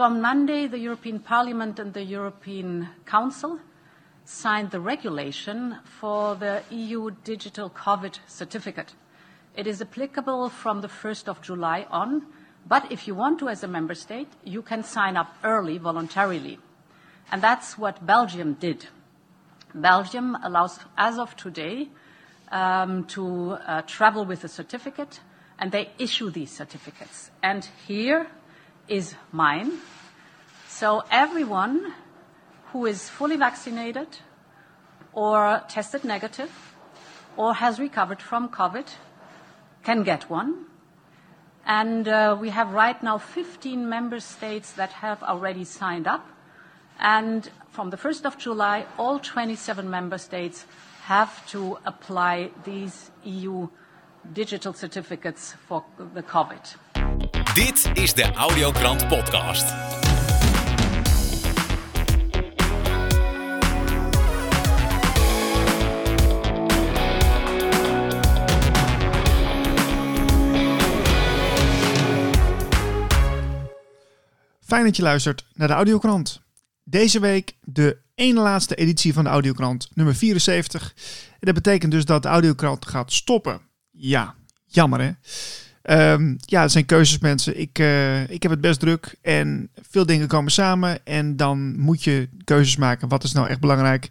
So on Monday, the European Parliament and the European Council signed the regulation for the EU digital COVID certificate. It is applicable from the 1st of July on, but if you want to as a member state, you can sign up early voluntarily. And that's what Belgium did. Belgium allows, as of today, um, to uh, travel with a certificate, and they issue these certificates. And here is mine. So everyone who is fully vaccinated or tested negative or has recovered from COVID can get one. And uh, we have right now 15 member states that have already signed up. And from the 1st of July, all 27 member states have to apply these EU digital certificates for the COVID. Dit is de Audiokrant podcast. Fijn dat je luistert naar de Audiokrant. Deze week de ene laatste editie van de Audiokrant, nummer 74. En dat betekent dus dat de Audiokrant gaat stoppen. Ja, jammer hè. Um, ja, het zijn keuzes mensen. Ik, uh, ik heb het best druk en veel dingen komen samen. En dan moet je keuzes maken. Wat is nou echt belangrijk?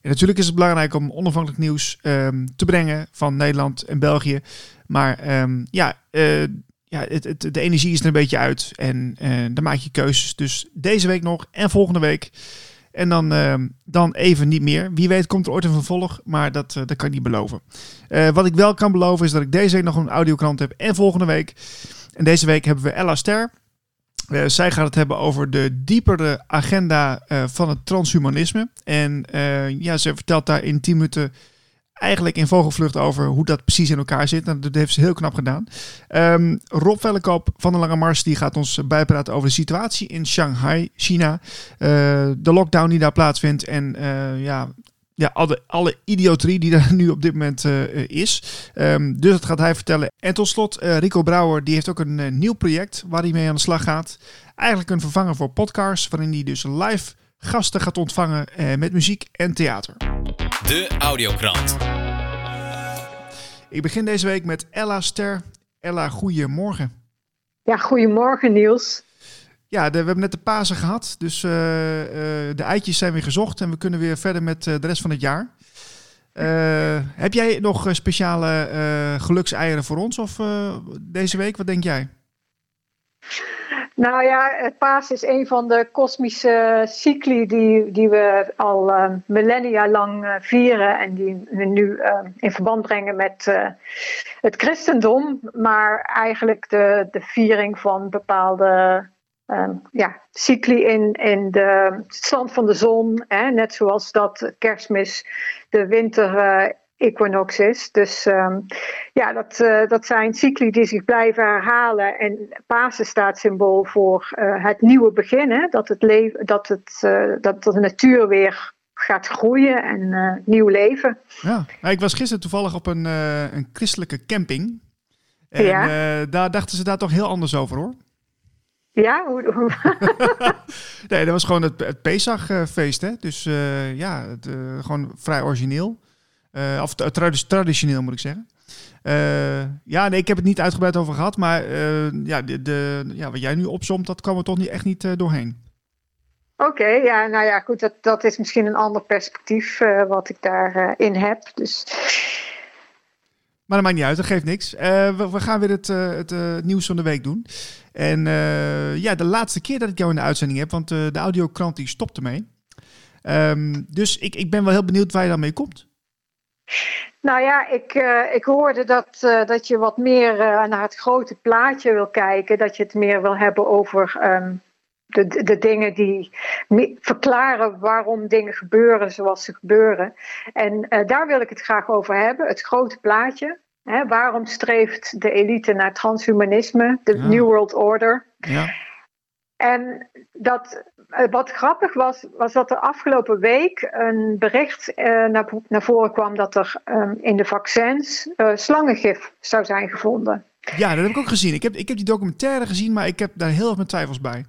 En natuurlijk is het belangrijk om onafhankelijk nieuws um, te brengen van Nederland en België. Maar um, ja, uh, ja, het, de energie is er een beetje uit. En uh, dan maak je keuzes. Dus deze week nog en volgende week. En dan, uh, dan even niet meer. Wie weet komt er ooit een vervolg, maar dat, uh, dat kan ik niet beloven. Uh, wat ik wel kan beloven is dat ik deze week nog een audiokrant heb en volgende week. En deze week hebben we Ella Ster. zij gaat het hebben over de diepere agenda van het transhumanisme. En ja, ze vertelt daar in 10 minuten eigenlijk in vogelvlucht over hoe dat precies in elkaar zit. En dat heeft ze heel knap gedaan. Um, Rob Vellekoop van de Lange Mars die gaat ons bijpraten over de situatie in Shanghai, China. Uh, de lockdown die daar plaatsvindt en uh, ja, ja, alle, alle idioterie die er nu op dit moment uh, is. Um, dus dat gaat hij vertellen. En tot slot, Rico Brouwer die heeft ook een nieuw project waar hij mee aan de slag gaat. Eigenlijk een vervanger voor podcasts, waarin hij dus live gasten gaat ontvangen met muziek en theater. De Audiokrant. Ik begin deze week met Ella Ster. Ella, goedemorgen. Ja, goedemorgen Niels. Ja, de, we hebben net de Pasen gehad, dus uh, uh, de eitjes zijn weer gezocht en we kunnen weer verder met uh, de rest van het jaar. heb jij nog speciale gelukseieren voor ons of deze week? Wat denk jij? Nou ja, het paas is een van de kosmische cycli die, die we al uh, millennia lang uh, vieren en die we nu uh, in verband brengen met het christendom, maar eigenlijk de, de viering van bepaalde ja, cycli in, in de stand van de zon, hè, net zoals dat kerstmis de winter equinox is. Dus um, ja, dat, uh, dat zijn cycli die zich blijven herhalen. En Pasen staat symbool voor uh, het nieuwe beginnen. Dat, het leven, dat, het, uh, dat de natuur weer gaat groeien en nieuw leven. Ja, ik was gisteren toevallig op een, een christelijke camping. En ja. daar dachten ze daar toch heel anders over hoor. Ja, nee, dat was gewoon het, het Pesachfeest, hè? Dus ja, het, gewoon vrij origineel. Uh, of traditioneel moet ik zeggen. Uh, ja, nee, ik heb het niet uitgebreid over gehad. Maar uh, ja, de, de, ja, wat jij nu opzomt, dat kwam er toch niet, echt niet doorheen. Oké, okay, ja, nou ja, goed. Dat, dat is misschien een ander perspectief wat ik daarin heb. Dus... Maar dat maakt niet uit, dat geeft niks. We, we, gaan weer het, het nieuws van de week doen. En ja, de laatste keer dat ik jou in de uitzending heb, want de audiokrant die stopt ermee. Um, dus ik, ik ben wel heel benieuwd waar je dan mee komt. Nou ja, ik, uh, ik hoorde dat, uh, dat je wat meer uh, naar het grote plaatje wil kijken. Dat je het meer wil hebben over um, de, de dingen die verklaren waarom dingen gebeuren zoals ze gebeuren. En daar wil ik het graag over hebben, het grote plaatje. Hè, waarom streeft de elite naar transhumanisme, de ja. New World Order? Ja. En dat, eh, wat grappig was, was dat er afgelopen week een bericht uh, naar, naar, voren kwam dat er um, in de vaccins uh, slangengif zou zijn gevonden. Ja, dat heb ik ook gezien. Ik heb, ik heb die documentaire gezien, maar ik heb daar heel erg mijn twijfels bij.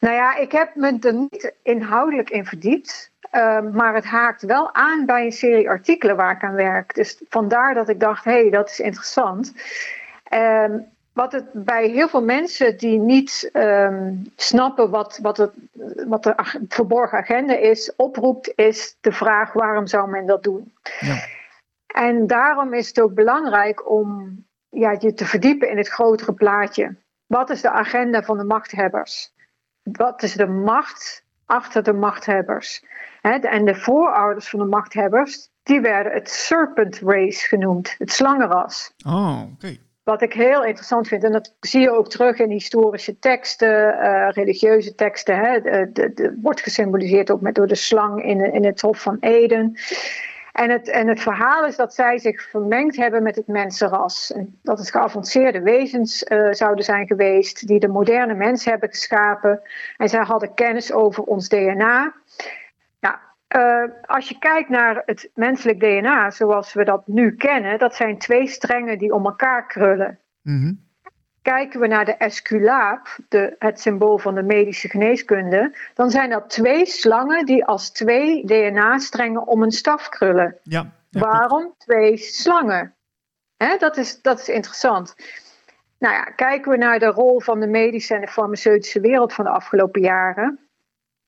Nou ja, ik heb me er niet inhoudelijk in verdiept. Ehm, maar het haakt wel aan bij een serie artikelen waar ik aan werk. Dus vandaar dat ik dacht, hé, hey, dat is interessant. Um, wat het bij heel veel mensen die niet um, snappen wat, wat, het, wat de verborgen agenda is, oproept, is de vraag waarom zou men dat doen? Ja. En daarom is het ook belangrijk om ja, je te verdiepen in het grotere plaatje. Wat is de agenda van de machthebbers? Wat is de macht achter de machthebbers? en de voorouders van de machthebbers, die werden het serpent race genoemd, het slangenras. Oh, oké. Wat ik heel interessant vind, en dat zie je ook terug in historische teksten, uh, religieuze teksten. Hè, de, wordt gesymboliseerd ook met, door de slang in, in het Hof van Eden. En het, en het verhaal is dat zij zich vermengd hebben met het mensenras. En dat het geavanceerde wezens uh, zouden zijn geweest die de moderne mens hebben geschapen. En zij hadden kennis over ons DNA. Uh, als je kijkt naar het menselijk DNA zoals we dat nu kennen, dat zijn twee strengen die om elkaar krullen. Mm -hmm. Kijken we naar de esculaap, de, het symbool van de medische geneeskunde, dan zijn dat twee slangen die als twee DNA-strengen om een staf krullen. Ja, ja Waarom twee slangen? Hè, dat, is, dat is interessant. Nou ja, kijken we naar de rol van de medische en de farmaceutische wereld van de afgelopen jaren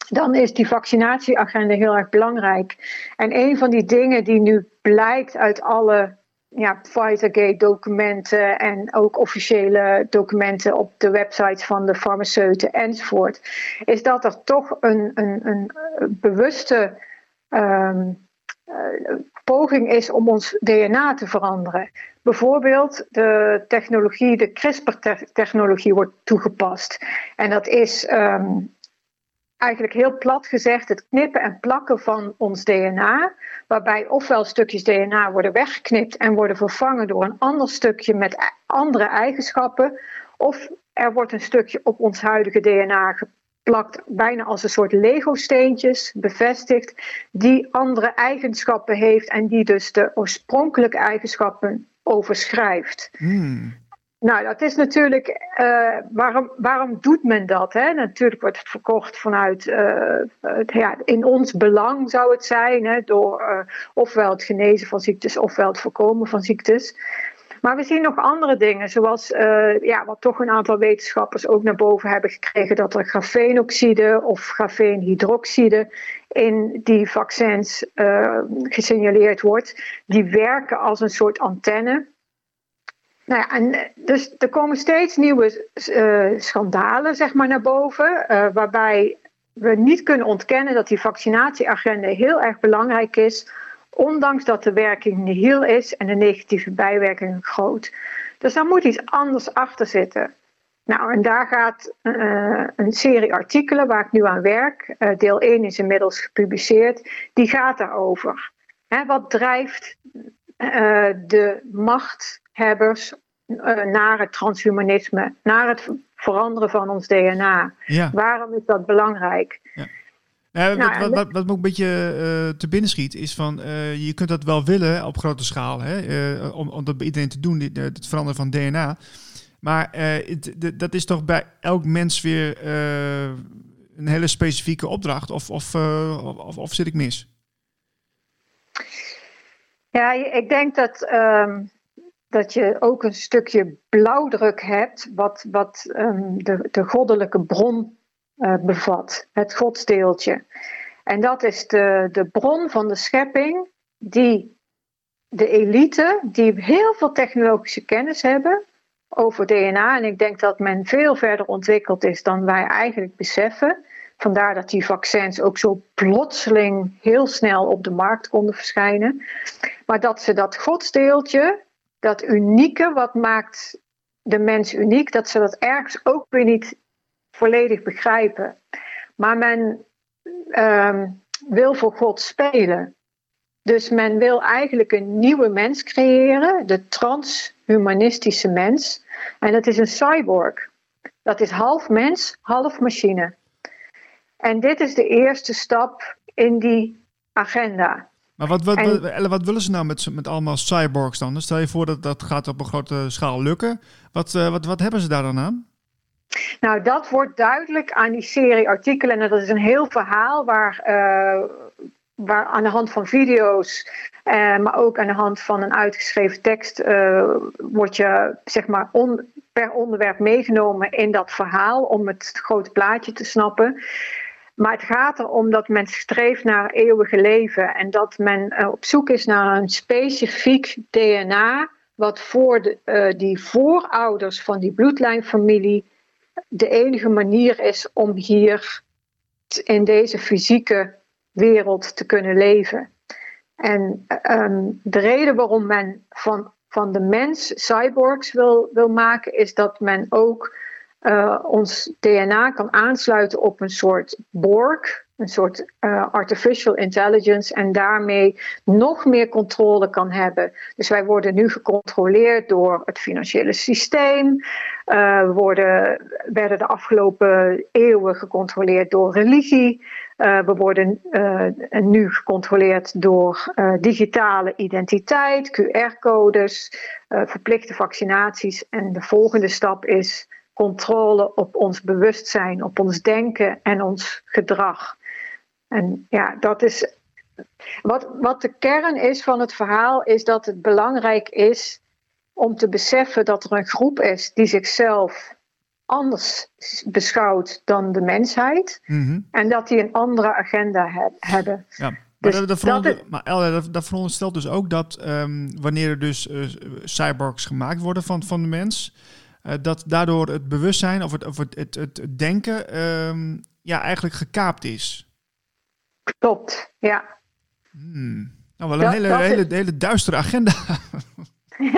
dan is die vaccinatieagenda heel erg belangrijk. En een van die dingen die nu blijkt uit alle ja, Pfizergate-documenten en ook officiële documenten op de websites van de farmaceuten enzovoort, is dat er toch een, een, een bewuste um, uh, poging is om ons DNA te veranderen. Bijvoorbeeld de technologie, de CRISPR-technologie wordt toegepast. En dat is um, eigenlijk heel plat gezegd het knippen en plakken van ons DNA. Waarbij ofwel stukjes DNA worden weggeknipt en worden vervangen door een ander stukje met e-, andere eigenschappen. Of er wordt een stukje op ons huidige DNA geplakt, bijna als een soort Lego-steentjes, bevestigd, die andere eigenschappen heeft en die dus de oorspronkelijke eigenschappen overschrijft. Hmm. Nou, dat is natuurlijk. Uh, waarom, waarom doet men dat? Hè? Natuurlijk wordt het verkocht vanuit. Uh, ja, in ons belang zou het zijn. Hè, door uh, ofwel het genezen van ziektes ofwel het voorkomen van ziektes. Maar we zien nog andere dingen, zoals ja, wat toch een aantal wetenschappers ook naar boven hebben gekregen: dat er grafeenoxide of grafeenhydroxide in die vaccins gesignaleerd wordt. Die werken als een soort antenne nou ja, en eh, dus er komen steeds nieuwe uh, schandalen zeg maar, naar boven, uh, waarbij we niet kunnen ontkennen dat die vaccinatieagenda heel erg belangrijk is, ondanks dat de werking nihil is en de negatieve bijwerkingen groot. Dus daar moet iets anders achter zitten. Nou, en daar gaat een serie artikelen waar ik nu aan werk, deel 1 is inmiddels gepubliceerd, die gaat daarover. Hè, wat drijft de macht hebbers uh, naar het transhumanisme, naar het veranderen van ons DNA. Waarom is dat belangrijk? Ja. Nou, wat, wat, wat, wat, me ook een beetje uh, te binnen schiet, is van uh, je kunt dat wel willen op grote schaal, hè, om, om dat bij iedereen te doen, dit, het veranderen van DNA. Maar het, dat is toch bij elk mens weer een hele specifieke opdracht, of, of, of, of, zit ik mis? Ja, ik denk dat um, dat je ook een stukje blauwdruk hebt, wat, wat um, de, de goddelijke bron uh, bevat, het godsdeeltje. En dat is de, de bron van de schepping, die de elite, die heel veel technologische kennis hebben over DNA. En ik denk dat men veel verder ontwikkeld is dan wij eigenlijk beseffen. Vandaar dat die vaccins ook zo plotseling heel snel op de markt konden verschijnen. Maar dat ze dat godsdeeltje, dat unieke, wat maakt de mens uniek, dat ze dat ergens ook weer niet volledig begrijpen. Maar men uh, wil voor God spelen. Dus men wil eigenlijk een nieuwe mens creëren, de transhumanistische mens. En dat is een cyborg. Dat is half mens, half machine. En dit is de eerste stap in die agenda. Maar wat, wat, wat, wat, willen ze nou met, met allemaal cyborgs dan? Stel je voor dat dat gaat op een grote schaal lukken. Wat, uh, wat, wat hebben ze daar dan aan? Nou, dat wordt duidelijk aan die serie artikelen. En dat is een heel verhaal waar, uh, waar aan de hand van video's, uh, maar ook aan de hand van een uitgeschreven tekst, uh, word je zeg maar on, per onderwerp meegenomen in dat verhaal om het grote plaatje te snappen. Maar het gaat erom dat men streeft naar eeuwige leven en dat men op zoek is naar een specifiek DNA wat voor de, uh, die voorouders van die bloedlijnfamilie de enige manier is om hier in deze fysieke wereld te kunnen leven. En um, de reden waarom men van, van de mens cyborgs wil, wil maken, is dat men ook uh, ons DNA kan aansluiten op een soort Borg, een soort uh, artificial intelligence en daarmee nog meer controle kan hebben. Dus wij worden nu gecontroleerd door het financiële systeem. Uh, we worden, werden de afgelopen eeuwen gecontroleerd door religie. We worden nu gecontroleerd door digitale identiteit, QR-codes, verplichte vaccinaties. En de volgende stap is controle op ons bewustzijn, op ons denken en ons gedrag. En ja, dat is. Wat, wat de kern is van het verhaal, is dat het belangrijk is om te beseffen dat er een groep is die zichzelf anders beschouwt dan de mensheid. Mhm. En dat die een andere agenda hebben. Ja. Maar, dus dat, dat, dat, maar dat, dat veronderstelt dus ook dat um, wanneer er dus uh, cyborgs gemaakt worden van, van de mens, dat daardoor het bewustzijn of het, of het, het, het denken um, ja, eigenlijk gekaapt is. Klopt, ja. Hmm. Nou, wel een hele, hele, hele duistere agenda.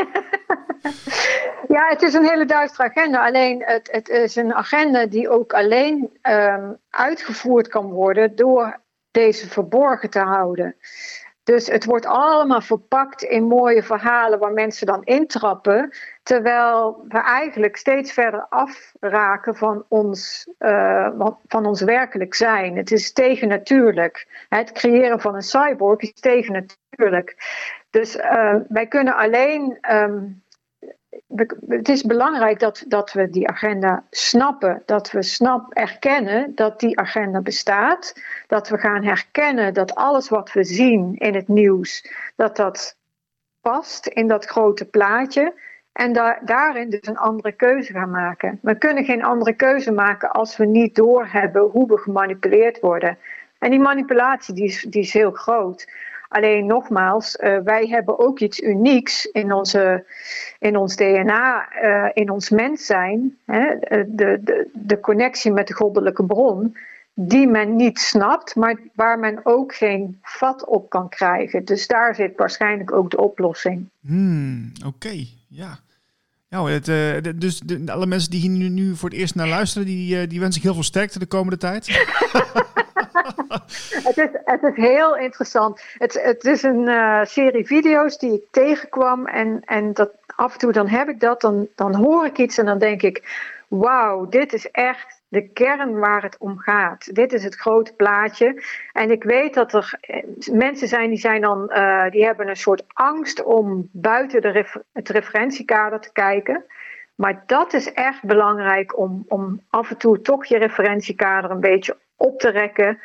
ja, het is een hele duistere agenda. Alleen het, het is een agenda die ook alleen um, uitgevoerd kan worden door deze verborgen te houden. Dus het wordt allemaal verpakt in mooie verhalen waar mensen dan intrappen. Terwijl we eigenlijk steeds verder afraken van ons, uh, van ons werkelijk zijn. Het is tegennatuurlijk. Het creëren van een cyborg is tegennatuurlijk. Dus uh, wij kunnen alleen um, het is belangrijk dat, dat we die agenda snappen. Dat we snap, erkennen dat die agenda bestaat. Dat we gaan herkennen dat alles wat we zien in het nieuws, dat dat past in dat grote plaatje. En da daarin dus een andere keuze gaan maken. We kunnen geen andere keuze maken als we niet doorhebben hoe we gemanipuleerd worden. En die manipulatie die is, die is heel groot. Alleen nogmaals, uh, wij hebben ook iets unieks in, onze, in ons DNA, uh, eh, in ons mens zijn. Hè? Eh, de, de, de connectie met de goddelijke bron, die men niet snapt, maar waar men ook geen vat op kan krijgen. Dus daar zit waarschijnlijk ook de oplossing. Hmm, Oké, ja. Nou, het, uh, dus de, alle mensen die hier nu, nu, voor het eerst naar luisteren, die, die wens ik heel veel sterkte de komende tijd. het, is, het is heel interessant. Het, het is een uh, serie video's die ik tegenkwam. En, en dat, af en toe dan heb ik dat. Dan, dan hoor ik iets en dan denk ik: wauw, dit is echt de kern waar het om gaat. Dit is het grote plaatje. En ik weet dat er eh, mensen zijn die, zijn dan, uh, die hebben een soort angst om buiten de het referentiekader te kijken. Maar dat is echt belangrijk om, om af en toe toch je referentiekader een beetje op te rekken.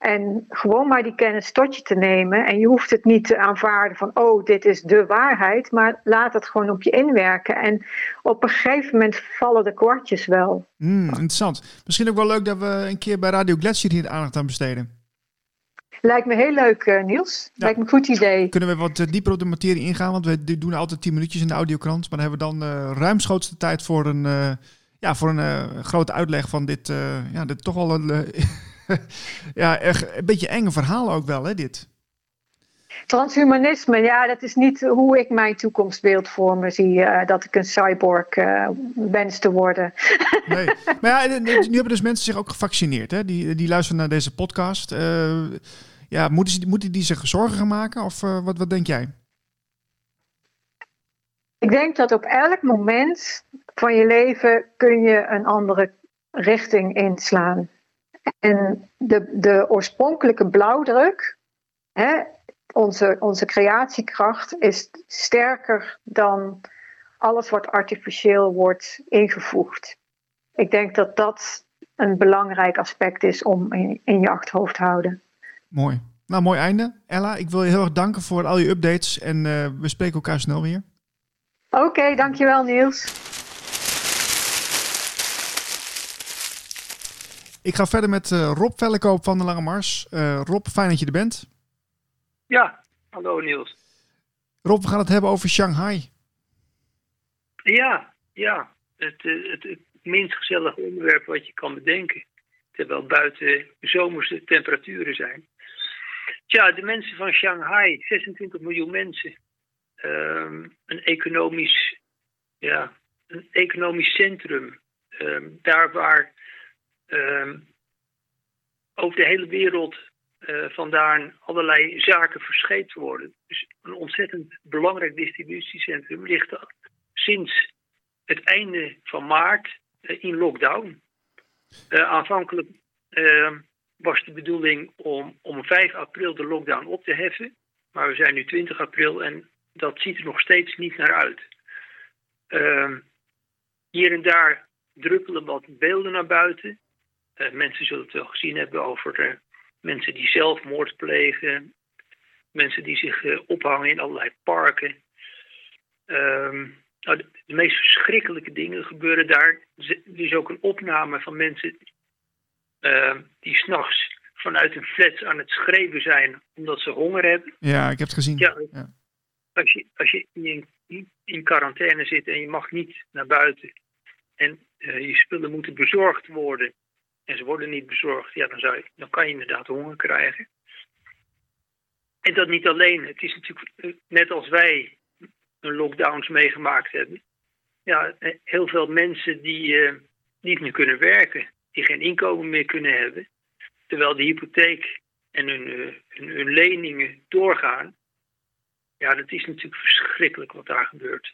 En gewoon maar die kennis tot je te nemen. En je hoeft het niet te aanvaarden van, oh, dit is de waarheid. Maar laat het gewoon op je inwerken. En op een gegeven moment vallen de kwartjes wel. Mm, interessant. Misschien ook wel leuk dat we een keer bij Radio Gletscher hier aandacht aan besteden. Lijkt me heel leuk, uh, Niels. Lijkt me een goed idee. Kunnen we wat uh, dieper op de materie ingaan? Want we doen altijd 10 minuutjes in de audiokrant. Maar dan hebben we dan uh, ruimschoots de tijd voor een, ja, voor een grote uitleg van dit, ja, dit toch wel een ja, echt een beetje enge verhaal ook wel, hè, dit. Transhumanisme, ja, dat is niet hoe ik mijn toekomstbeeld voor me zie. Uh, dat ik een cyborg uh, wens te worden. nee, maar ja, nu hebben dus mensen zich ook gevaccineerd. Hè? Die, die luisteren naar deze podcast. Uh, ja, moeten, ze, moeten die zich zorgen gaan maken? Of wat, wat denk jij? Ik denk dat op elk moment van je leven kun je een andere richting inslaan. En de, de oorspronkelijke blauwdruk, hè, onze, onze creatiekracht, is sterker dan alles wat artificieel wordt ingevoegd. ik denk dat dat een belangrijk aspect is om in, in je achterhoofd te houden. Mooi. Nou, mooi einde. Ella, ik wil je heel erg danken voor al je updates en uh, we spreken elkaar snel weer. Oké, okay, dankjewel Niels. Ik ga verder met uh, Rob Vellekoop van de Lange Mars. Uh, Rob, fijn dat je er bent. Ja, hallo Niels. Rob, we gaan het hebben over Shanghai. Ja, ja. Het, het, het minst gezellige onderwerp wat je kan bedenken. Terwijl buiten zomerse temperaturen zijn. Tja, de mensen van Shanghai, 26 miljoen mensen. Um, een economisch, ja, een economisch centrum. Um, daar waar um, over de hele wereld uh, vandaan allerlei zaken verscheept worden. Dus een ontzettend belangrijk distributiecentrum ligt sinds het einde van maart uh, in lockdown. Uh, aanvankelijk was de bedoeling om, om 5 april de lockdown op te heffen. Maar we zijn nu 20 april en dat ziet er nog steeds niet naar uit. Uh, hier en daar druppelen wat beelden naar buiten. Uh, mensen zullen het wel gezien hebben over uh, mensen die zelfmoord plegen. Mensen die zich uh, ophangen in allerlei parken. Ehm, nou, de, de, meest verschrikkelijke dingen gebeuren daar. Er is ook een opname van mensen uh, die s'nachts vanuit een flat aan het schreeuwen zijn omdat ze honger hebben. Ja, ik heb het gezien. Ja, ja. Als je, als je in, in quarantaine zit en je mag niet naar buiten en uh, je spullen moeten bezorgd worden en ze worden niet bezorgd, ja, dan, zou je, dan kan je inderdaad honger krijgen. En dat niet alleen. Het is natuurlijk eh, net als wij een lockdowns meegemaakt hebben. Ja, heel veel mensen die niet meer kunnen werken die geen inkomen meer kunnen hebben, terwijl de hypotheek en hun, leningen doorgaan. Ja, dat is natuurlijk verschrikkelijk wat daar gebeurt.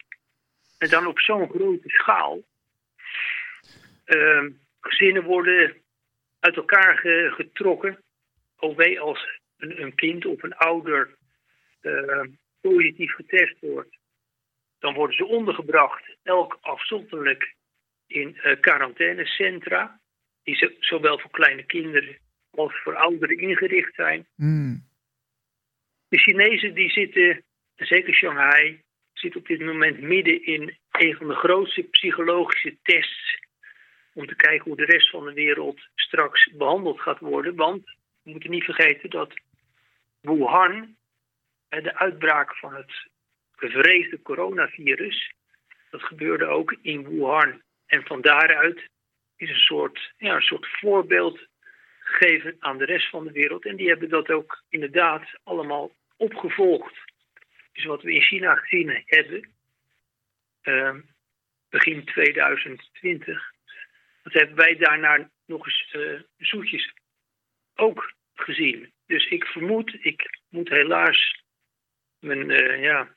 En dan op zo'n grote schaal. Uh, gezinnen worden uit elkaar ge, getrokken. OW als een, een, kind of een ouder uh, positief getest wordt. Dan worden ze ondergebracht, elk afzonderlijk, in uh, quarantainecentra die zowel voor kleine kinderen als voor ouderen ingericht zijn. Mm. De Chinezen die zitten, zeker Shanghai, zit op dit moment midden in een van de grootste psychologische tests om te kijken hoe de rest van de wereld straks behandeld gaat worden. Want we moeten niet vergeten dat Wuhan, de uitbraak van het gevreesde coronavirus, dat gebeurde ook in Wuhan. En van daaruit is een soort, ja, een soort voorbeeld gegeven aan de rest van de wereld. En die hebben dat ook inderdaad allemaal opgevolgd. Dus wat we in China gezien hebben, uh, begin 2020, dat hebben wij daarna nog eens uh, zoetjes ook gezien. Dus ik vermoed, ik moet helaas mijn, uh, ja,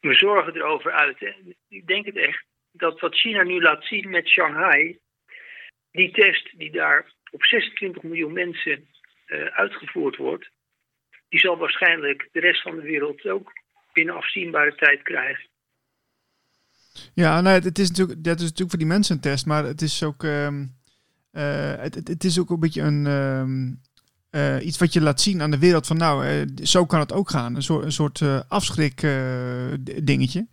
mijn zorgen erover uiten. Ik denk het echt, dat wat China nu laat zien met Shanghai, die test die daar op 26 miljoen mensen uh, uitgevoerd wordt, die zal waarschijnlijk de rest van de wereld ook binnen afzienbare tijd krijgen. Ja, nou, het is natuurlijk, dat is natuurlijk voor die mensen een test, maar het is ook, um, uh, het, het, is ook een beetje een, um, uh, iets wat je laat zien aan de wereld van nou, uh, zo kan het ook gaan. Een soort, een soort afschrik dingetje.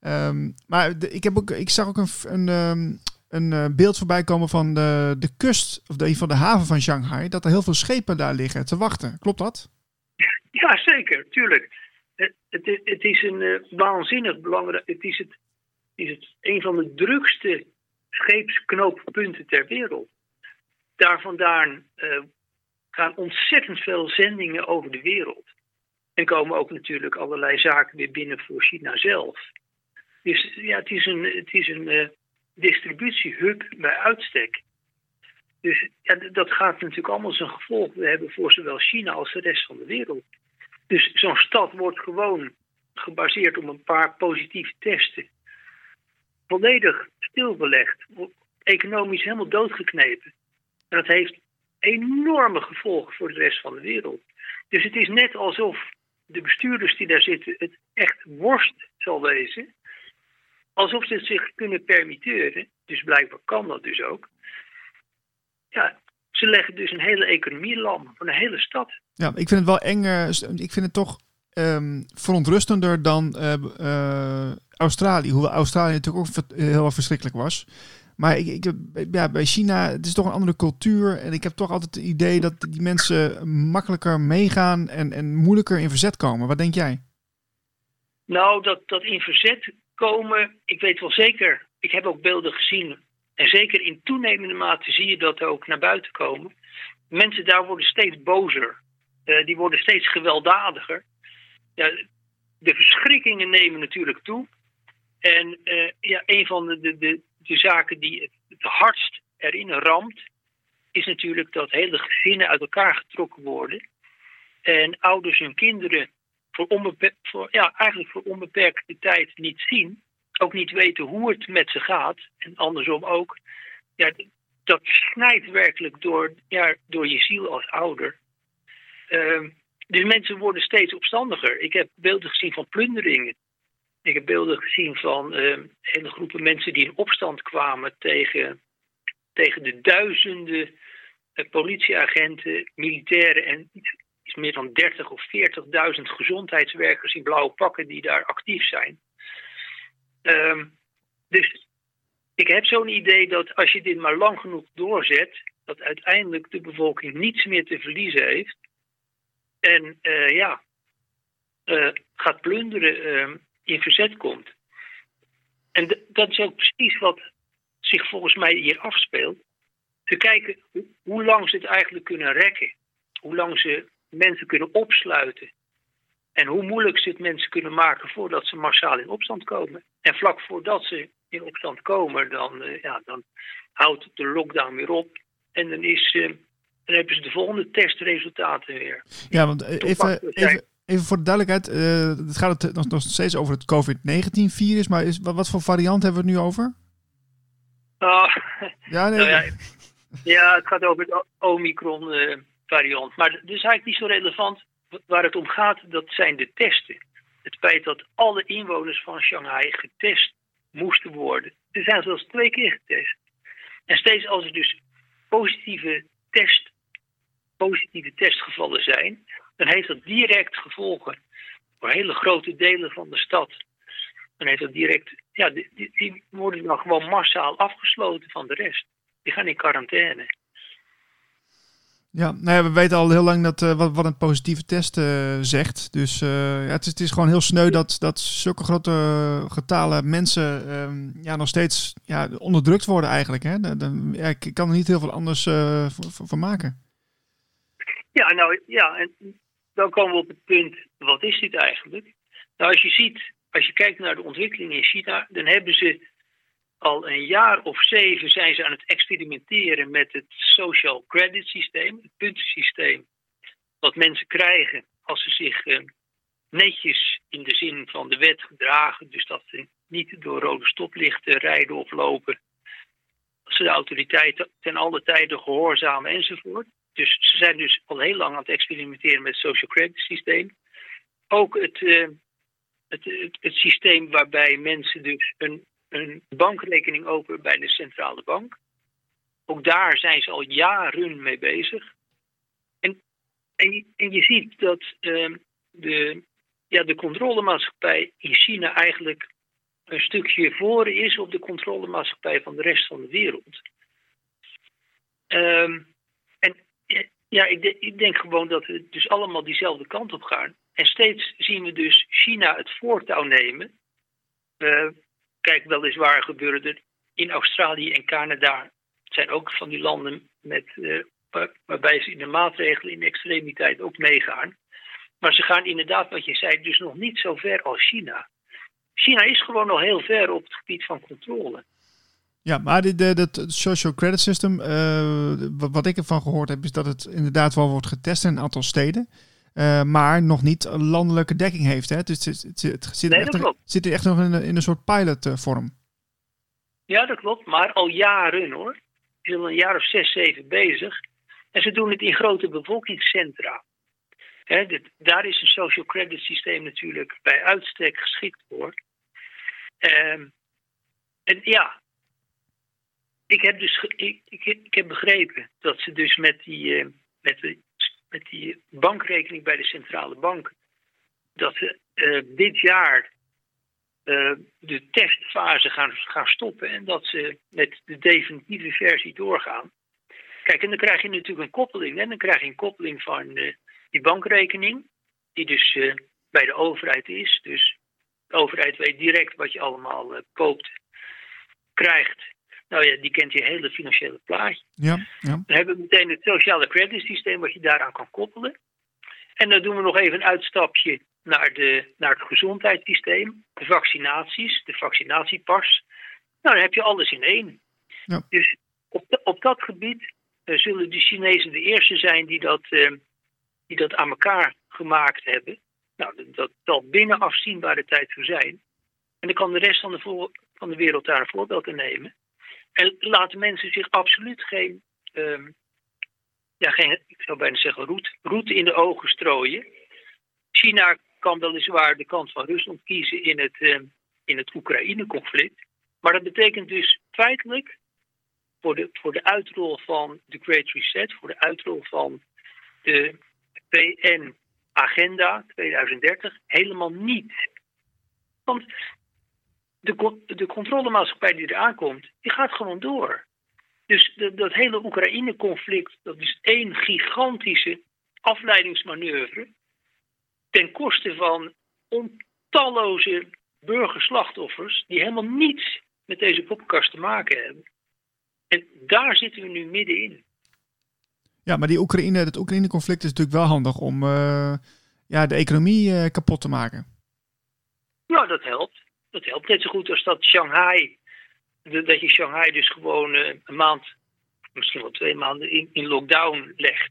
Um, maar de, ik, heb ook, ik zag ook een, een, een beeld voorbij komen van de, de kust, of de, van de haven van Shanghai, dat er heel veel schepen daar liggen te wachten. Klopt dat? Ja, zeker, tuurlijk. Het, het, het is een uh, waanzinnig belangrijk. Het is, het, is het een van de drukste scheepsknooppunten ter wereld. Daar vandaan uh, gaan ontzettend veel zendingen over de wereld. En komen ook natuurlijk allerlei zaken weer binnen voor China zelf. Dus ja, het is een, het is een distributiehub bij uitstek. Dus ja, dat gaat natuurlijk allemaal zijn gevolg hebben voor zowel China als de rest van de wereld. Dus zo'n stad wordt gewoon gebaseerd op een paar positieve testen. Volledig stilbelegd, economisch helemaal doodgeknepen. En dat heeft enorme gevolgen voor de rest van de wereld. Dus het is net alsof de bestuurders die daar zitten het echt worst zal wezen alsof ze het zich kunnen permitteren dus blijkbaar kan dat dus ook. Ja, ze leggen dus een hele economie lam van een hele stad. Ja, ik vind het wel eng. s- ik vind het toch ehm, verontrustender dan eh, eh, Australië. Hoewel Australië natuurlijk ook heel erg verschrikkelijk was. Maar ik, ik, ja, bij China, het is toch een andere cultuur. En ik heb toch altijd het idee dat die mensen makkelijker meegaan en, en moeilijker in verzet komen. Wat denk jij? Nou, dat, dat in verzet komen, ik weet wel zeker, ik heb ook beelden gezien. En zeker in toenemende mate zie je dat ook naar buiten komen. Mensen daar worden steeds bozer. Eh, die worden steeds gewelddadiger. Ja, de verschrikkingen nemen natuurlijk toe. En eh, ja, een van de, de, de, de zaken die het, het hardst erin ramt, is natuurlijk dat hele gezinnen uit elkaar getrokken worden. En ouders hun kinderen voor, onbeper- voor, ja, eigenlijk voor onbeperkte tijd niet zien. Ook niet weten hoe het met ze gaat. En andersom ook. Ja, dat snijdt werkelijk door, ja, door je ziel als ouder. Ehm, dus mensen worden steeds opstandiger. Ik heb beelden gezien van plunderingen. Ik heb beelden gezien van ehm, hele groepen mensen die in opstand kwamen tegen, tegen de duizenden eh, politieagenten, militairen en iets meer dan 30 of 40.000 gezondheidswerkers in blauwe pakken die daar actief zijn. Ehm, dus ik heb zo'n idee dat als je dit maar lang genoeg doorzet, dat uiteindelijk de bevolking niets meer te verliezen heeft. En eh, ja, eh, gaat plunderen, ehm, in verzet komt. En dat is ook precies wat zich volgens mij hier afspeelt. Te kijken hoe lang ze het eigenlijk kunnen rekken. Hoe lang ze mensen kunnen opsluiten. En hoe moeilijk ze het mensen kunnen maken voordat ze massaal in opstand komen. En vlak voordat ze in opstand komen, dan, eh, ja, dan houdt de lockdown weer op. En dan, is, eh, dan hebben ze de volgende testresultaten weer. Ja, want eh, even, even, even voor de duidelijkheid. het gaat het nog, nog steeds over het COVID-19-virus. Maar is, wat, wat voor variant hebben we het nu over? Ah, Ja, nee, Nou ja, ja, het gaat over de Omicron-variant. maar dat is eigenlijk niet zo relevant. Waar het om gaat, dat zijn de testen. Het feit dat alle inwoners van Shanghai getest moesten worden. Ze zijn zelfs twee keer getest. En steeds als er dus positieve, test, positieve testgevallen zijn, dan heeft dat direct gevolgen voor hele grote delen van de stad. Dan heeft dat direct, ja, die, die, worden dan gewoon massaal afgesloten van de rest. Die gaan in quarantaine. Ja, nou ja, we weten al heel lang dat, eh, wat, wat een positieve test eh, zegt. Dus eh, ja, het, is, het is gewoon heel sneu dat, dat zulke grote getalen mensen ehm, ja, nog steeds ja, onderdrukt worden eigenlijk. Hè? Ja, ik kan er niet heel veel anders van van maken. Ja, nou ja, en dan komen we op het punt, wat is dit eigenlijk? Nou, als je ziet, als je kijkt naar de ontwikkeling in China, dan hebben ze al een jaar of zeven zijn ze aan het experimenteren met het social credit systeem, het puntensysteem, wat mensen krijgen als ze zich eh, netjes in de zin van de wet gedragen, dus dat ze niet door rode stoplichten rijden of lopen, als ze de autoriteiten ten alle tijden gehoorzamen enzovoort. Dus ze zijn dus al heel lang aan het experimenteren met het social credit systeem. Ook het, eh, het, het, het systeem waarbij mensen dus een, een bankrekening openen bij de centrale bank. Ook daar zijn ze al jaren mee bezig. En, en, je, ziet dat eh, de, ja, de controlemaatschappij in China eigenlijk een stukje voor is op de controlemaatschappij van de rest van de wereld. Ehm, en ja, ik denk gewoon dat we dus allemaal diezelfde kant op gaan. En steeds zien we dus China het voortouw nemen. Eh, kijk, weliswaar gebeuren er in Australië en Canada. Het zijn ook van die landen met, eh, waar- waarbij ze in de maatregelen in de extremiteit ook meegaan. Maar ze gaan inderdaad, wat je zei, dus nog niet zo ver als China. China is gewoon nog heel ver op het gebied van controle. Ja, maar dat social credit system, eh, wat, wat ik ervan gehoord heb, is dat het inderdaad wel wordt getest in een aantal steden. Eh, maar nog niet een landelijke dekking heeft. Hè? Dus het, het, het zit, Nee, echt, er echt nog in, een- in een soort pilotvorm. Ja, dat klopt. Maar al jaren hoor. Ze zijn al een jaar of zes, zeven bezig. En ze doen het in grote bevolkingscentra. Hè, dit- daar is een social credit systeem natuurlijk bij uitstek geschikt voor. Ehm, en ja, ik heb dus ik, ik, ik heb begrepen dat ze dus met die, eh, met, de, met die bankrekening bij de centrale bank, dat ze eh, dit jaar eh, de testfase gaan, gaan stoppen en dat ze met de definitieve versie doorgaan. Kijk, en dan krijg je natuurlijk een koppeling. En dan krijg je een koppeling van eh, die bankrekening, die dus bij de overheid is. Dus de overheid weet direct wat je allemaal koopt, krijgt. Nou ja, die kent je hele financiële plaatje. Ja, ja. Dan hebben we meteen het sociale creditsysteem wat je daaraan kan koppelen. En dan doen we nog even een uitstapje naar, de, naar het gezondheidssysteem, de vaccinaties, de vaccinatiepas. Nou, dan heb je alles in één. Ja. Dus op, op dat gebied eh, zullen de Chinezen de eerste zijn die dat, eh, die dat aan elkaar gemaakt hebben. Nou, dat- zal binnen afzienbare tijd zo zijn. En dan kan de rest van de, voor- van de wereld daar een voorbeeld aan nemen. En laten mensen zich absoluut geen, ehm, ja, geen ik zou bijna zeggen, roet, roet in de ogen strooien. China kan weliswaar de kant van Rusland kiezen in het, ehm, in het Oekraïne-conflict. Maar dat betekent dus feitelijk voor de, voor de uitrol van de Great Reset, voor de uitrol van de PN-agenda 2030, helemaal niet. Want de, de controlemaatschappij die eraan komt, die gaat gewoon door. Dus de- dat hele Oekraïne-conflict, dat is één gigantische afleidingsmanoeuvre ten koste van ontalloze burgerslachtoffers die helemaal niets met deze poppenkast te maken hebben. En daar zitten we nu middenin. ja, maar die Oekraïne, het Oekraïne-conflict is natuurlijk wel handig om eh, ja, de economie eh, kapot te maken. Nou, dat helpt. Dat helpt net zo goed als dat Shanghai. Dat je Shanghai dus gewoon eh, een maand, misschien wel twee maanden in, in lockdown legt.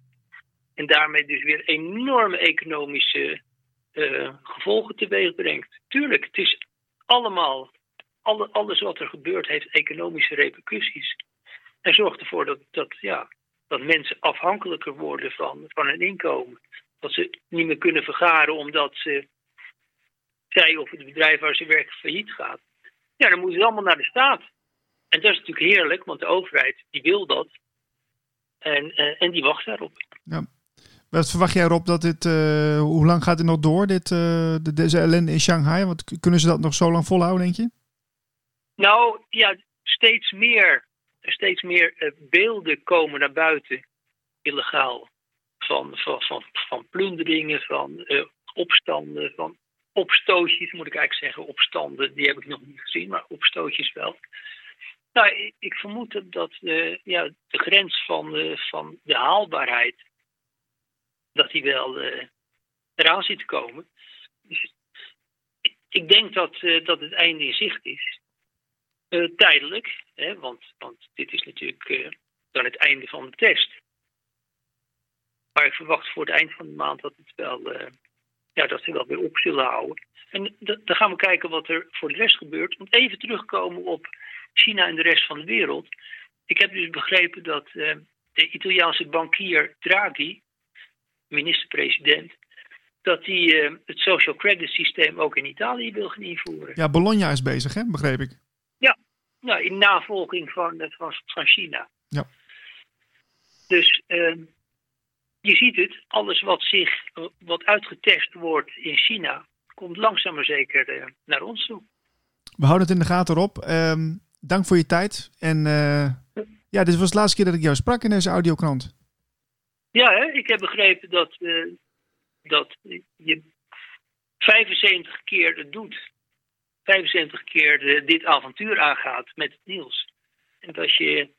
En daarmee dus weer enorme economische eh, gevolgen teweeg brengt. Tuurlijk, het is allemaal, alle, alles wat er gebeurt heeft economische repercussies. En zorgt ervoor dat, dat, ja, dat mensen afhankelijker worden van, van hun inkomen. Dat ze niet meer kunnen vergaren omdat ze zij of het bedrijf waar ze werken failliet gaat. Ja, dan moeten ze allemaal naar de staat. En dat is natuurlijk heerlijk, want de overheid die wil dat. En, eh, en die wacht daarop. Wat verwacht jij erop dat dit, eh, hoe lang gaat dit nog door, dit, de, deze ellende in Shanghai? Want kunnen ze dat nog zo lang volhouden, denk je? Nou ja, steeds meer, steeds meer beelden komen naar buiten, illegaal. Van, van, van, van plunderingen, van opstanden, van opstootjes, moet ik eigenlijk zeggen. Opstanden, die heb ik nog niet gezien, maar opstootjes wel. Nou, ik, vermoed dat- ja, de grens van, van de haalbaarheid, dat die wel eh, eraan zit te komen. Dus ik, ik denk dat, eh, dat het einde in zicht is. Eh, tijdelijk, hè, want, want dit is natuurlijk dan het einde van de test. Maar ik verwacht voor het eind van de maand dat, het wel, ja, dat ze wel weer op zullen houden. En dan gaan we kijken wat er voor de rest gebeurt. Want even terugkomen op China en de rest van de wereld. Ik heb dus begrepen dat eh, de Italiaanse bankier Draghi, minister-president, dat hij eh, het social credit systeem ook in Italië wil gaan invoeren. Ja, Bologna is bezig, hè? begreep ik. Nou, in navolging van, eh, van, van China. Ja. Dus ehm, je ziet het, alles wat, zich, wat uitgetest wordt in China, komt langzaam maar zeker eh, naar ons toe. We houden het in de gaten op. Ehm, dank voor je tijd. En eh, ja, dit was de laatste keer dat ik jou sprak in deze audiokrant. Ja, hè? ik heb begrepen dat, eh, dat je 75 keer het doet. 75 keer dit avontuur aangaat met het nieuws. En dat je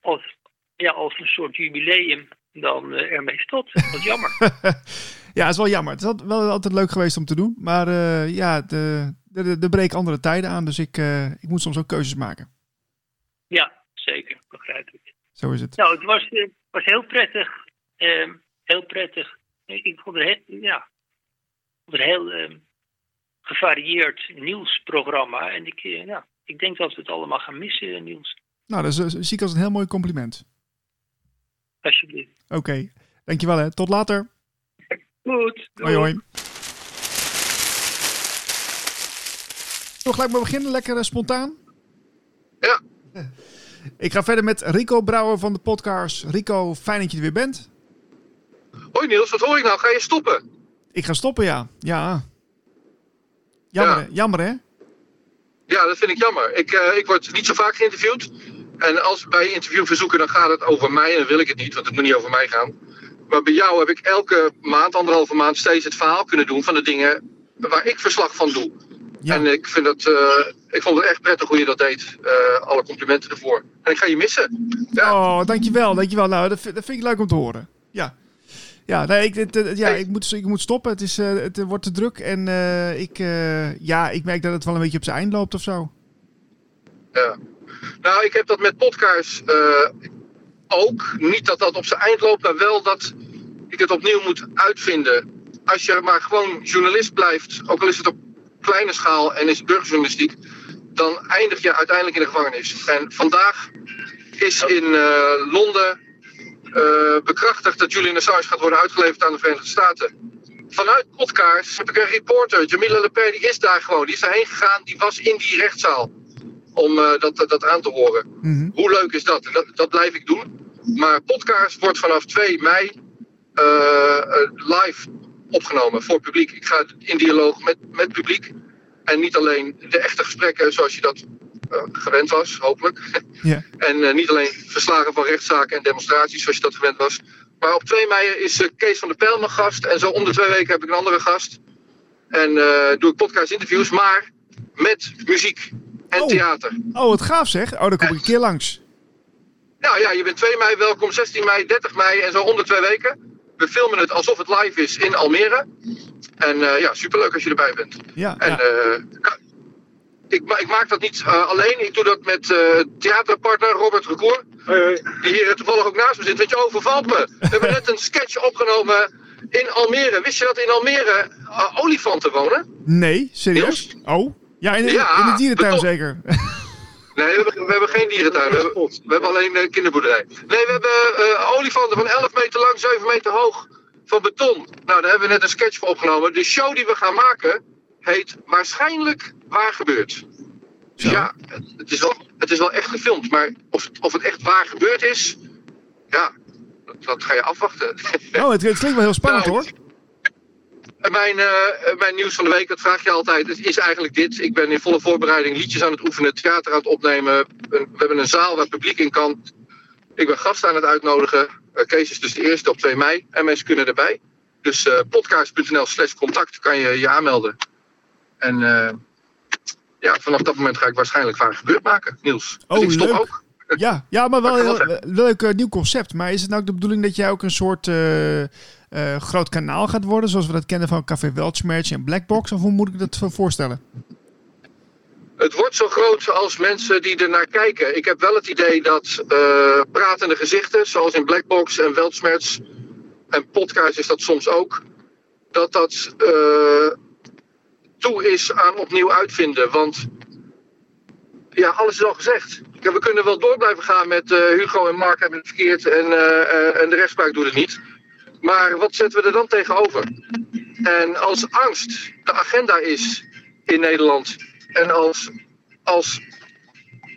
als, ja, als een soort jubileum dan eh, ermee stopt. Wat jammer. ja, is wel jammer. Het is wel altijd leuk geweest om te doen. Maar eh, ja, de- de- de- er breken andere tijden aan. Dus ik, eh, ik moet soms ook keuzes maken. ja, zeker, begrijp ik. Zo is het. Nou, het was, was heel prettig. eh, heel prettig. Ik vond het heel, ja, vond het heel gevarieerd nieuwsprogramma. En ik, ja, ik denk dat we het allemaal gaan missen, Niels. Nou, dat is, zie ik als een heel mooi compliment. Alsjeblieft. Oké, dankjewel hè. Tot later. Goed. Hoi doei. hoi. Zo, gelijk maar beginnen. Lekker eh, spontaan. Ja. Ik ga verder met Rico Brouwer van de podcast. Rico, fijn dat je er weer bent. Hoi Niels, wat hoor ik nou? Ga je stoppen? Ik ga stoppen, ja. Ja. Jammer, Ja. hè? jammer hè? Ja, dat vind ik jammer. Ik, eh, ik word niet zo vaak geïnterviewd. En als bij interviewverzoeken, dan gaat het over mij en dan wil ik het niet, want het moet niet over mij gaan. Maar bij jou heb ik elke maand, anderhalve maand, steeds het verhaal kunnen doen van de dingen waar ik verslag van doe. Ja. En ik, vind dat, eh, ik vond het echt prettig hoe je dat deed. Eh, alle complimenten ervoor. En ik ga je missen. Ja. Oh, dankjewel, dankjewel. Nou, dat, vind- dat vind ik leuk om te horen. Ja. Ja, nee, ik, het, het- ja, ik, moet, ik moet stoppen. Het, is, eh, het wordt te druk. En ik, ja, ik merk dat het wel een beetje op zijn eind loopt of zo. Ja. Nou, ik heb dat met podcasts eh, ook. Niet dat dat op zijn eind loopt, maar wel dat ik het opnieuw moet uitvinden. Als je maar gewoon journalist blijft, ook al is het op kleine schaal en is het burgerjournalistiek, dan eindig je uiteindelijk in de gevangenis. En vandaag is in eh, Londen eh, bekrachtigd dat Julian Assange gaat worden uitgeleverd aan de Verenigde Staten. Vanuit podcast heb ik een reporter, Jamila Lepere, die is daar gewoon. Die is daarheen gegaan, die was in die rechtszaal om eh, dat, dat aan te horen. Mhm. Hoe leuk is dat? Dat? Dat blijf ik doen. Maar podcast wordt vanaf 2 mei eh, eh, live opgenomen voor publiek. Ik ga in dialoog met, met publiek. En niet alleen de echte gesprekken zoals je dat gewend was, hopelijk. Ja. En niet alleen verslagen van rechtszaken en demonstraties zoals je dat gewend was. Maar op 2 mei is Kees van der Pijl mijn gast. En zo om de twee weken heb ik een andere gast. En doe ik podcast interviews, maar met muziek en Oh. theater. Oh, wat gaaf zeg. Oh, dan kom ik een keer langs. Nou ja, je bent 2 mei welkom, 16 mei, 30 mei en zo om de twee weken. We filmen het alsof het live is in Almere. En eh, ja, superleuk als je erbij bent. Ja, En ja. eh, ik, ma- ik maak dat niet eh, alleen. Ik doe dat met eh, theaterpartner Robert Recour. Die hier toevallig ook naast me zit. Weet je, overvalt me. We hebben net een sketch opgenomen in Almere. Wist je dat in Almere olifanten wonen? Nee, serieus? Oh, ja, in, in, Ja, in de dierentuin zeker. Nee, we hebben, we hebben geen dierentuin. We hebben, we hebben alleen een kinderboerderij. Nee, we hebben eh, olifanten van 11 meter lang, 7 meter hoog van beton. Nou, daar hebben we net een sketch voor opgenomen. De show die we gaan maken heet Waarschijnlijk Waar Gebeurd. Dus Zo. ja, het, het is wel, het is wel echt gefilmd. Maar of, of het echt waar gebeurd is, ja, dat, dat ga je afwachten. Oh, het, het klinkt wel heel spannend Nou, hoor. Mijn, eh, mijn nieuws van de week, dat vraag je altijd, het is eigenlijk dit. Ik ben in volle voorbereiding liedjes aan het oefenen, theater aan het opnemen. We hebben een zaal waar publiek in kan. Ik ben gasten aan het uitnodigen. Eh, Kees is dus de eerste op 2 mei en mensen kunnen erbij. Dus eh podcast.nl slash contact kan je je aanmelden. En ja, vanaf dat moment ga ik waarschijnlijk waar gebeurd maken, Niels. Dus Oh, ik stop leuk. ook. Ja, ja maar wel een leuk nieuw concept. Maar is het nou ook de bedoeling dat jij ook een soort eh, groot kanaal gaat worden, zoals we dat kennen van Café Weltschmerz en Blackbox? Of hoe moet ik dat voor- voorstellen? Het wordt zo groot als mensen die er naar kijken. Ik heb wel het idee dat eh, pratende gezichten, zoals in Blackbox en Weltschmerz en podcast is dat soms ook, dat dat eh, toe is aan opnieuw uitvinden. Want ja, alles is al gezegd. We kunnen wel door blijven gaan met Hugo en Mark hebben het verkeerd en, en de rechtspraak doet het niet. Maar wat zetten we er dan tegenover? En als angst de agenda is in Nederland en als, als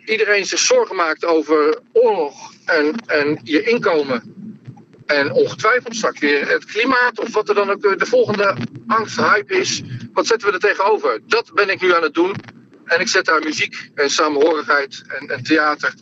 iedereen zich zorgen maakt over oorlog en, en je inkomen. En ongetwijfeld straks weer het klimaat of wat er dan ook eh, de volgende angsthype is. Wat zetten we er tegenover? Dat ben ik nu aan het doen. En ik zet daar muziek en samenhorigheid en, en theater,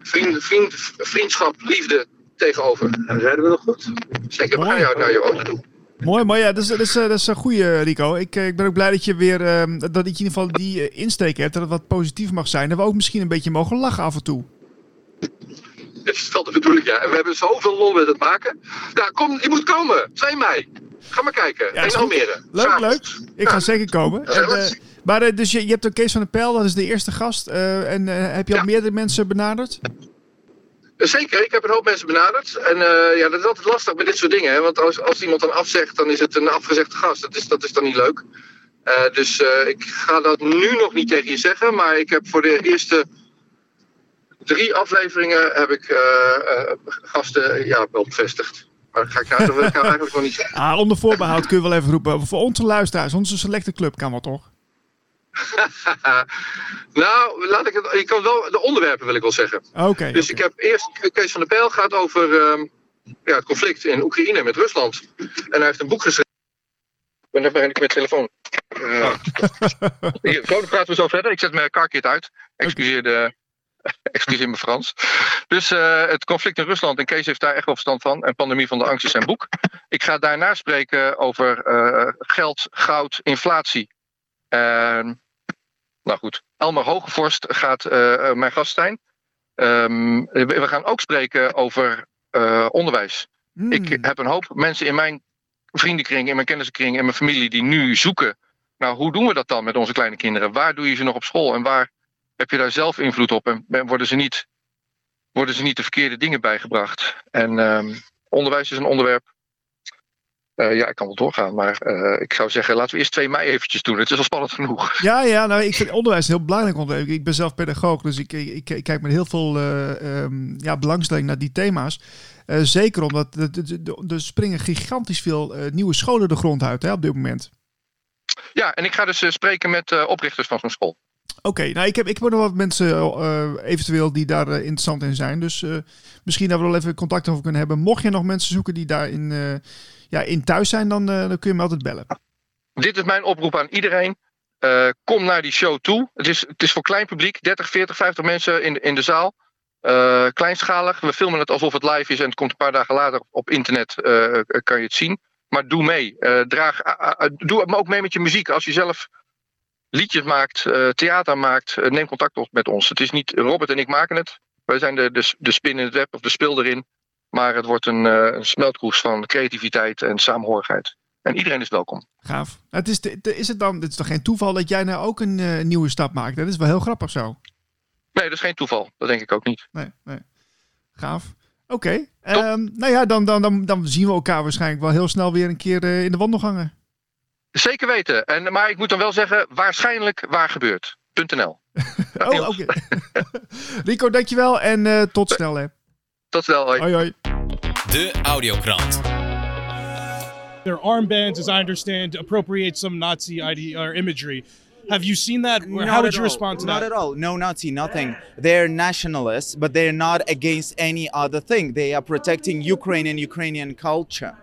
vriend, vriend, vriendschap, liefde tegenover. En zeiden we nog goed? Zeker, we gaan jou naar je woning toe. Mooi, maar ja, dat is, dat is, eh, dat is een goede Rico. Ik, eh, ik ben ook blij dat je weer, ehm, dat ik in ieder geval die eh, insteek hebt, dat het wat positief mag zijn. Dat we ook misschien een beetje mogen lachen af en toe. Dat is wel de bedoeling, ja. En we hebben zoveel lol met het maken. Nou, kom, je moet komen. 2 mei. Ga maar kijken. Ja, in. Almere. Leuk, leuk. Ik ga zeker komen. En, eh, maar eh, dus je, je hebt ook Kees van der Pijl, dat is de eerste gast. Eh, en eh, heb je al Ja. meerdere mensen benaderd? Zeker, ik heb een hoop mensen benaderd. En eh, ja, dat is altijd lastig met dit soort dingen. Hè? Want als, als iemand dan afzegt, dan is het een afgezegde gast. Dat is, dat is dan niet leuk. Eh, dus eh, ik ga dat nu nog niet tegen je zeggen. Maar ik heb voor de eerste drie afleveringen heb ik gasten ja, bevestigd. Maar dat ga ik eigenlijk nog niet zeggen. Ah, onder voorbehoud kun je wel even roepen. Voor onze luisteraars, onze selecte club kan wel toch? nou, laat ik het. Ik kan wel de onderwerpen wil ik wel zeggen. Oké. Dus ik heb eerst. Kees van der Pijl gaat over ehm, ja, het conflict in Oekraïne met Rusland. En hij heeft een boek geschreven. Ik ben even met telefoon. Uh, hier, zo, dan praten we zo verder. Ik zet mijn carkit uit. Excuseer, de, excuseer mijn Frans. Dus uh, het conflict in Rusland. En Kees heeft daar echt wel verstand van. En Pandemie van de Angst is zijn boek. Ik ga daarna spreken over uh, geld, goud, inflatie. Uh, nou goed, Elmer Hogevorst gaat uh, mijn gast zijn. Um, we gaan ook spreken over uh, onderwijs. Mm. Ik heb een hoop mensen in mijn vriendenkring, in mijn kennissenkring, in mijn familie die nu zoeken. Nou, hoe doen we dat dan met onze kleine kinderen? Waar doe je ze nog op school en waar heb je daar zelf invloed op? En worden ze niet, worden ze niet de verkeerde dingen bijgebracht? En um, onderwijs is een onderwerp uh, ja, ik kan wel doorgaan, maar uh, ik zou zeggen, laten we eerst 2 mei eventjes doen. Het is al spannend genoeg. Ja, ja nou, ik vind onderwijs heel belangrijk onderwerp. Ik ben zelf pedagoog, dus ik, ik, ik kijk met heel veel uh, um, ja, belangstelling naar die thema's. zeker omdat er springen gigantisch veel nieuwe scholen de grond uit hè, op dit moment. Ja, en ik ga dus spreken met oprichters van zo'n school. Oké, okay, nou ik heb, ik heb nog wat mensen uh, eventueel die daar uh, interessant in zijn. Dus uh, misschien dat we wel even contact over kunnen hebben. Mocht je nog mensen zoeken die daarin ja, in thuis zijn, dan, dan kun je me altijd bellen. Dit is mijn oproep aan iedereen. kom naar die show toe. Het is, het is voor klein publiek, 30, 40, 50 mensen in, in de zaal. kleinschalig. We filmen het alsof het live is en het komt een paar dagen later op internet. kan je het zien. Maar doe mee. draag, doe ook mee met je muziek. Als je zelf liedjes maakt, theater maakt, neem contact op met ons. Het is niet Robert en ik maken het. Wij zijn de, de, de spin in het web of de spil erin. Maar het wordt een, uh, een smeltkroes van creativiteit en saamhorigheid. En iedereen is welkom. Gaaf. Het is, de, is het dan, het is toch geen toeval dat jij nou ook een nieuwe stap maakt? Dat is wel heel grappig zo. Nee, dat is geen toeval. Dat denk ik ook niet. Nee, nee. Gaaf. Oké. Okay. Um, nou ja, dan, dan, dan, dan zien we elkaar waarschijnlijk wel heel snel weer een keer in de wandelgangen. Zeker weten. En, maar ik moet dan wel zeggen, waarschijnlijk waar gebeurt. .nl. oh, oké. Okay. Rico, dankjewel en uh, tot snel hè. Tot snel, hoi. hoi, hoi. De Audiokrant. Their armbands, as I understand, appropriate some Nazi ID or imagery. Have you seen that? Not How would you all. respond to Not that? Not at all. No Nazi, nothing. They're nationalists, but they're not against any other thing. They are protecting Ukraine and Ukrainian culture.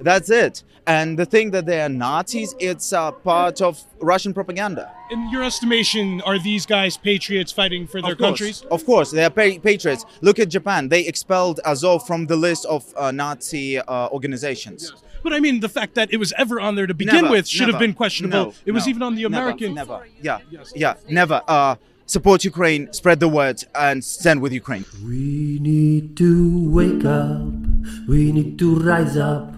That's it. And the thing that they are Nazis, it's a part of Russian propaganda. In your estimation, are these guys patriots fighting for their of countries? Of course, they are pa- patriots. Look at Japan. They expelled Azov from the list of uh, Nazi uh, organizations. But I mean, the fact that it was ever on there to begin Never, with should have been questionable. No, it was no, even on the never, American. Never. Yeah. Yes. Yeah. Never. Uh, support Ukraine, spread the word, and stand with Ukraine. We need to wake up. We need to rise up.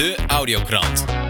De Audiokrant.